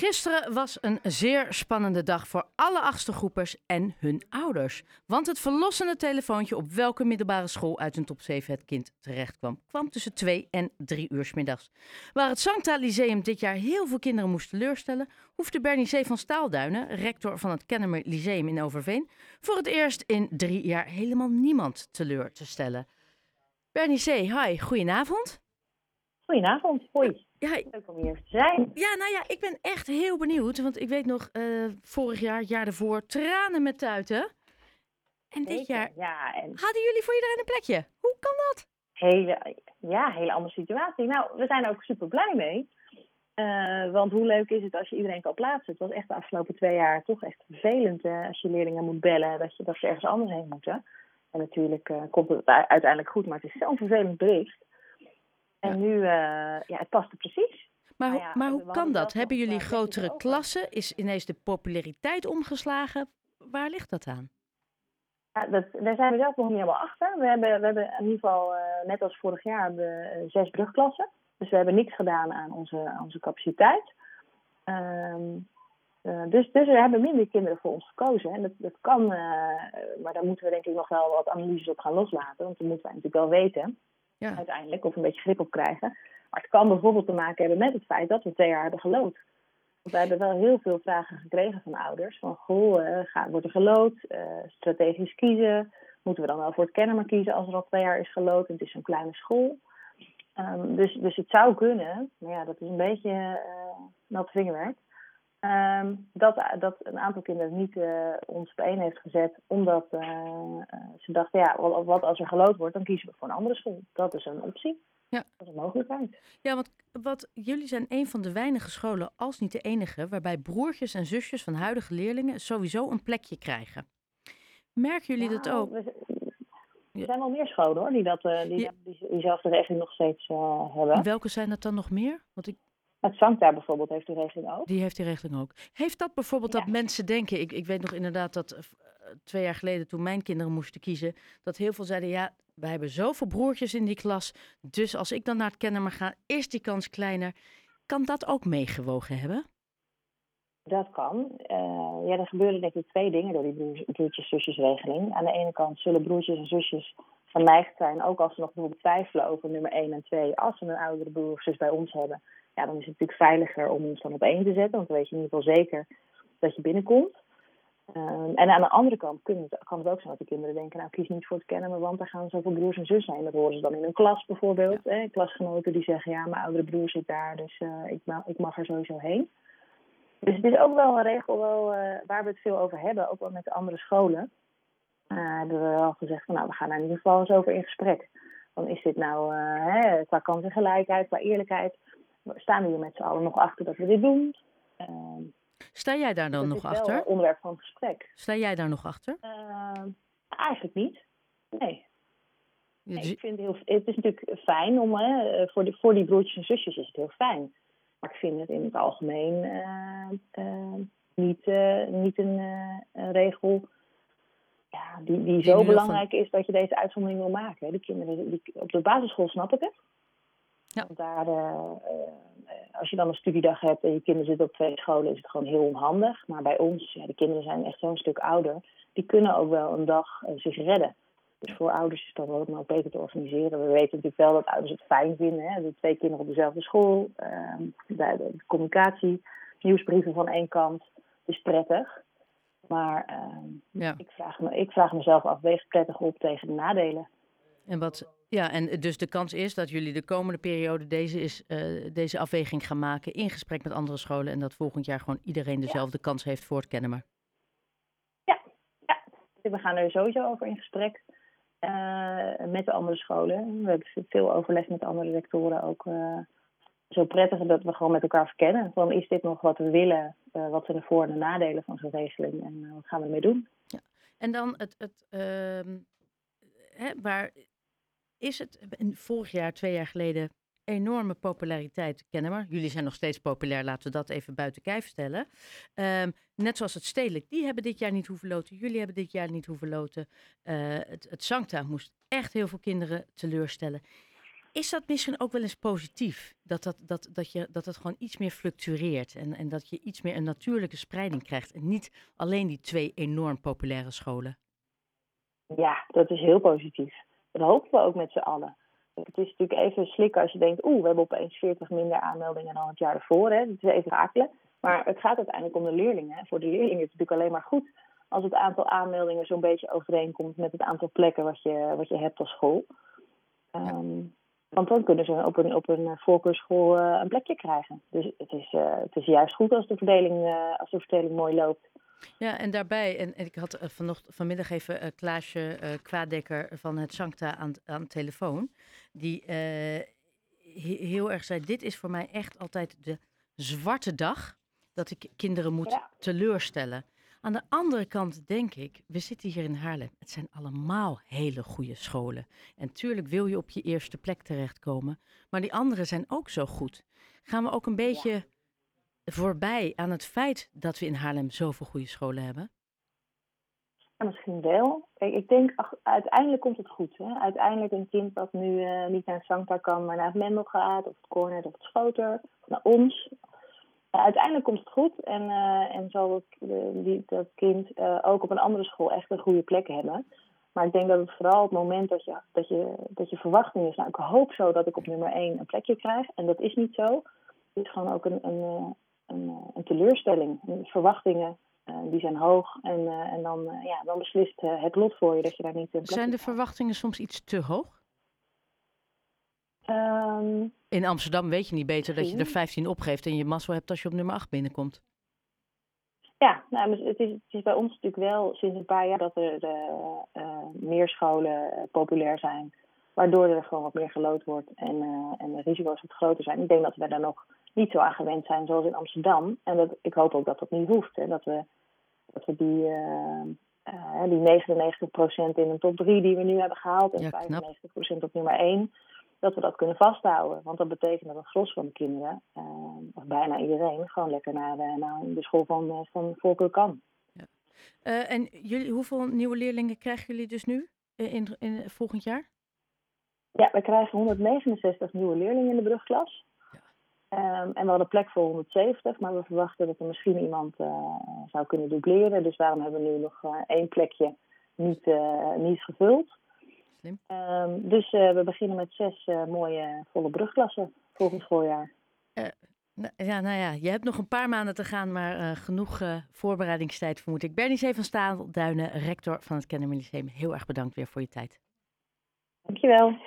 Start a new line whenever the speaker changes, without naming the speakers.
Gisteren was een zeer spannende dag voor alle achtste groepers en hun ouders. Want het verlossende telefoontje op welke middelbare school uit een top 7 het kind terecht kwam, kwam tussen 2 en 3 uur 's middags. Waar het Sancta Lyceum dit jaar heel veel kinderen moest teleurstellen, hoefde Bernice van Staalduinen, rector van het Kennemer Lyceum in Overveen, voor het eerst in drie jaar helemaal niemand teleur te stellen. Bernice, hi, goedenavond.
Goedenavond, hoi.
Ja,
Leuk om hier te zijn.
Ja, nou ja, ik ben echt heel benieuwd. Want ik weet nog, eh, vorig jaar, het jaar daarvoor, tranen met tuiten. En dit jaar
Ja, en
hadden jullie voor iedereen een plekje. Hoe kan dat?
hele, ja, hele andere situatie. Nou, we zijn er ook super blij mee. Eh, want hoe leuk is het als je iedereen kan plaatsen? Het was echt de afgelopen twee jaar toch echt vervelend eh, als je leerlingen moet bellen dat, je, dat ze ergens anders heen moeten. En natuurlijk komt het uiteindelijk goed, maar het is zo'n vervelend bericht. En nu, eh, ja, het past er precies.
Maar,
Nou ja,
maar
we
hoe kan dat? Hebben jullie
eh,
grotere klassen? Is ineens de populariteit omgeslagen? Waar ligt dat aan?
Ja, dat, daar zijn we zelf nog niet helemaal achter. We hebben, we hebben in ieder geval, eh, net als vorig jaar, hebben we, zes brugklassen. Dus we hebben niks gedaan aan onze, aan onze capaciteit. Ehm, eh, dus, dus er hebben minder kinderen voor ons gekozen. En dat, dat kan, maar daar moeten we denk ik nog wel wat analyses op gaan loslaten. Want dan moeten wij natuurlijk wel weten,
Ja.
uiteindelijk, of we een beetje grip op krijgen. Maar het kan bijvoorbeeld te maken hebben met het feit dat we twee jaar hebben gelood. Want wij hebben wel heel veel vragen gekregen van ouders. Van, goh, gaat, wordt er gelood? Eh, strategisch kiezen? Moeten we dan wel voor het Kennemer kiezen als er al twee jaar is gelood en het is een kleine school? Ehm, dus, dus het zou kunnen, maar ja, dat is een beetje eh nat vingerwerk. Ehm, dat, dat een aantal kinderen niet eh, ons op één heeft gezet, omdat eh, eh, ze dachten, ja, wat, wat als er gelood wordt, dan kiezen we voor een andere school. Dat is een optie.
Ja.
Dat is een mogelijkheid.
Ja, want wat, jullie zijn een van de weinige scholen, als niet de enige, waarbij broertjes en zusjes van huidige leerlingen sowieso een plekje krijgen. Merken jullie dat
Nou,
ook?
we-. Er zijn wel meer scholen hoor, die, dat, eh, die,
Ja.
die, diezelfde regeling nog steeds eh, hebben.
Welke zijn dat dan nog meer? Want ik,
Het Sancta bijvoorbeeld heeft die regeling ook.
Die heeft die regeling ook. Heeft dat bijvoorbeeld dat mensen denken, ik, ik weet nog inderdaad dat eh, twee jaar geleden toen mijn kinderen moesten kiezen, dat heel veel zeiden, ja, wij hebben zoveel broertjes in die klas, dus als ik dan naar het Kennemer ga, is die kans kleiner. Kan dat ook meegewogen hebben?
Dat kan. Eh, ja, er gebeuren denk ik twee dingen door die broertjes-zusjesregeling. Aan de ene kant zullen broertjes en zusjes geneigd zijn, ook als ze nog bijvoorbeeld twijfelen over nummer 1 en 2, als ze een oudere broer of zus bij ons hebben, ja, dan is het natuurlijk veiliger om ons dan op één te zetten, want dan weet je in ieder geval zeker dat je binnenkomt. Ehm, en aan de andere kant kunnen het- kan het ook zijn dat de kinderen denken, nou kies niet voor het kennen, want daar gaan zoveel broers en zus zijn. Dat horen ze dan in hun klas bijvoorbeeld. Hè? Klasgenoten die zeggen, ja, mijn oudere broer zit daar, dus eh, ik, mag, ik mag er sowieso heen. Dus het is ook wel een regel wel, eh, waar we het veel over hebben, ook wel met de andere scholen. Eh, hebben we wel gezegd van nou, we gaan daar in ieder geval eens over in gesprek. Dan is dit nou hè, qua kansengelijkheid, qua eerlijkheid. Staan we hier met z'n allen nog achter dat we dit doen? Ehm,
Sta jij daar dan
dat
nog
is wel
achter?
een onderwerp van gesprek.
Sta jij daar nog achter?
Ehm, eigenlijk niet. Nee. Ik vind het, heel, het is natuurlijk fijn om, hè, voor, die, voor die broertjes en zusjes is het heel fijn. Maar ik vind het in het algemeen eh, eh, niet, eh, niet een, eh, een regel ja, die, die zo belangrijk is dat je deze uitzondering wil maken. hè. De kinderen, die, op de basisschool snap ik het.
Ja.
Want daar, eh, eh, als je dan een studiedag hebt en je kinderen zitten op twee scholen, is het gewoon heel onhandig. Maar bij ons, ja, de kinderen zijn echt zo'n stuk ouder, die kunnen ook wel een dag eh, zich redden. Dus voor ouders is dat wel ook beter te organiseren. We weten natuurlijk wel dat ouders het fijn vinden. Hè? De twee kinderen op dezelfde school. ehm, de, de communicatie, nieuwsbrieven van één kant. Is prettig. Maar ehm,
Ja.
ik, vraag me, ik vraag mezelf af, weegt prettig op tegen de nadelen?
En wat, ja, en dus de kans is dat jullie de komende periode deze, is, eh, deze afweging gaan maken in gesprek met andere scholen en dat volgend jaar gewoon iedereen dezelfde kans heeft voor het Kennemer.
We gaan er sowieso over in gesprek eh, met de andere scholen. We hebben veel overleg met de andere rectoren ook. eh, zo prettig dat we gewoon met elkaar verkennen. Van is dit nog wat we willen? Wat zijn de voor- en de nadelen van zo'n regeling? En wat gaan we ermee doen?
En dan het, het ehm, hè, waar is het vorig jaar, twee jaar geleden, enorme populariteit Kennemer. Jullie zijn nog steeds populair, laten we dat even buiten kijf stellen. Ehm, net zoals het Stedelijk, die hebben dit jaar niet hoeven loten. Jullie hebben dit jaar niet hoeven loten. Eh, het, het Sancta moest echt heel veel kinderen teleurstellen. Is dat misschien ook wel eens positief? Dat, dat, dat, dat, je, dat het gewoon iets meer fluctueert en, en dat je iets meer een natuurlijke spreiding krijgt. En niet alleen die twee enorm populaire scholen.
Ja, dat is heel positief. Dat hopen we ook met z'n allen. Het is natuurlijk even slikken als je denkt, oeh, we hebben opeens 40 minder aanmeldingen dan het jaar ervoor. Hè. Het is even rakelen. Maar het gaat uiteindelijk om de leerlingen. Voor de leerlingen is het natuurlijk alleen maar goed als het aantal aanmeldingen zo'n beetje overeenkomt met het aantal plekken wat je, wat je hebt als school. Ehm, want dan kunnen ze op een, op een voorkeurschool uh, een plekje krijgen. Dus het is, uh, het is juist goed als de verdeling, uh, als de verdeling mooi loopt.
Ja, en daarbij, en, en ik had vanochtend, vanmiddag even Klaasje Kwaadekker van het Sancta aan, aan de telefoon. Die heel erg zei, dit is voor mij echt altijd de zwarte dag dat ik kinderen moet ja. teleurstellen. Aan de andere kant denk ik, we zitten hier in Haarlem. Het zijn allemaal hele goede scholen. En tuurlijk wil je op je eerste plek terechtkomen. Maar die andere zijn ook zo goed. Gaan we ook een beetje voorbij aan het feit dat we in Haarlem zoveel goede scholen hebben?
Misschien wel. Ik denk, uiteindelijk komt het goed. Hè? Uiteindelijk een kind dat nu uh, niet naar het Sancta kan, maar naar het Mendel gaat, of het Cornet of het Schoter, naar ons, uiteindelijk komt het goed en, uh, en zal dat kind uh, ook op een andere school echt een goede plek hebben. Maar ik denk dat het vooral het moment dat je, dat je, dat je verwachting is, nou ik hoop zo dat ik op nummer 1 een plekje krijg. En dat is niet zo. Het is gewoon ook een, een, een, een, teleurstelling. Verwachtingen uh, die zijn hoog en, en dan, ja, dan beslist het lot voor je dat je daar niet in
Zijn de verwachtingen soms iets te hoog?
Um,
in Amsterdam weet je niet beter dat je er 15 opgeeft en je mazzel hebt als je op nummer 8 binnenkomt.
Ja, nou, het, is, het is bij ons natuurlijk wel sinds een paar jaar dat er uh, meer scholen uh, populair zijn. Waardoor er gewoon wat meer gelood wordt en, en de risico's wat groter zijn. Ik denk dat we daar nog niet zo aan gewend zijn zoals in Amsterdam. En dat, ik hoop ook dat dat niet hoeft. Hè, dat, we, dat we die, die 99% in een top 3 die we nu hebben gehaald en ja, 95% op nummer 1 dat we dat kunnen vasthouden. Want dat betekent dat een gros van de kinderen, of bijna iedereen, gewoon lekker naar, de, naar de school van, van voorkeur kan. Ja.
En jullie, hoeveel nieuwe leerlingen krijgen jullie dus nu in, in, volgend jaar?
Ja, we krijgen 169 nieuwe leerlingen in de brugklas. Ja. Um, en we hadden plek voor 170, maar we verwachten dat er misschien iemand zou kunnen dubleren. Dus daarom hebben we nu nog één plekje niet, niet gevuld. Um, dus uh, we beginnen met zes uh, mooie volle brugklassen volgend schooljaar.
Uh, ja, nou ja, je hebt nog een paar maanden te gaan, maar genoeg voorbereidingstijd vermoed ik. Bernie C. van Staalduinen, rector van het Kennemer Lyceum, heel erg bedankt weer voor je tijd.
Dankjewel.